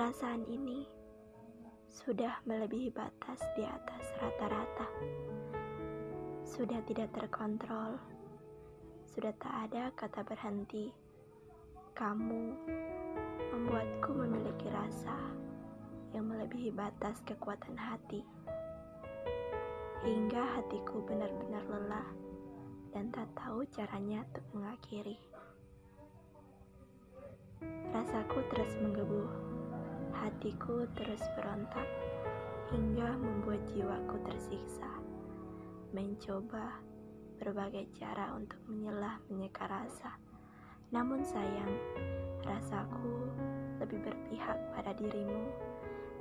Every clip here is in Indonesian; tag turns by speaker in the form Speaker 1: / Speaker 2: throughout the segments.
Speaker 1: Perasaan ini sudah melebihi batas di atas rata-rata. Sudah tidak terkontrol. Sudah tak ada kata berhenti. Kamu membuatku memiliki rasa yang melebihi batas kekuatan hati. Hingga hatiku benar-benar lelah dan tak tahu caranya untuk mengakhiri. Rasaku terus menggebu Hatiku terus berontak hingga membuat jiwaku tersiksa. Mencoba berbagai cara untuk menyelah menyeka rasa. Namun sayang, rasaku lebih berpihak pada dirimu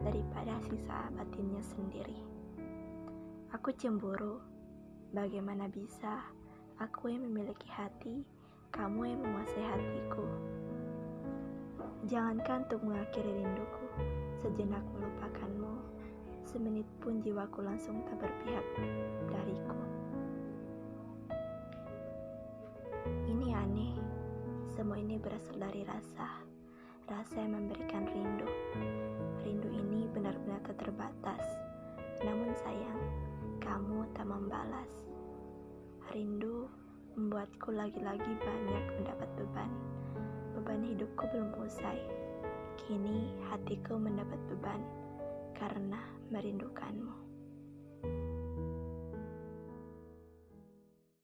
Speaker 1: daripada sisa batinnya sendiri. Aku cemburu. Bagaimana bisa aku yang memiliki hati, kamu yang menguasai hatiku? Jangankan untuk mengakhiri rinduku, pun jiwaku langsung tak berpihak dariku. Ini aneh, semua ini berasal dari rasa, rasa yang memberikan rindu. Rindu ini benar-benar tak terbatas, namun sayang, kamu tak membalas. Rindu membuatku lagi-lagi banyak mendapat beban beban hidupku belum usai. Kini hatiku mendapat beban karena merindukanmu.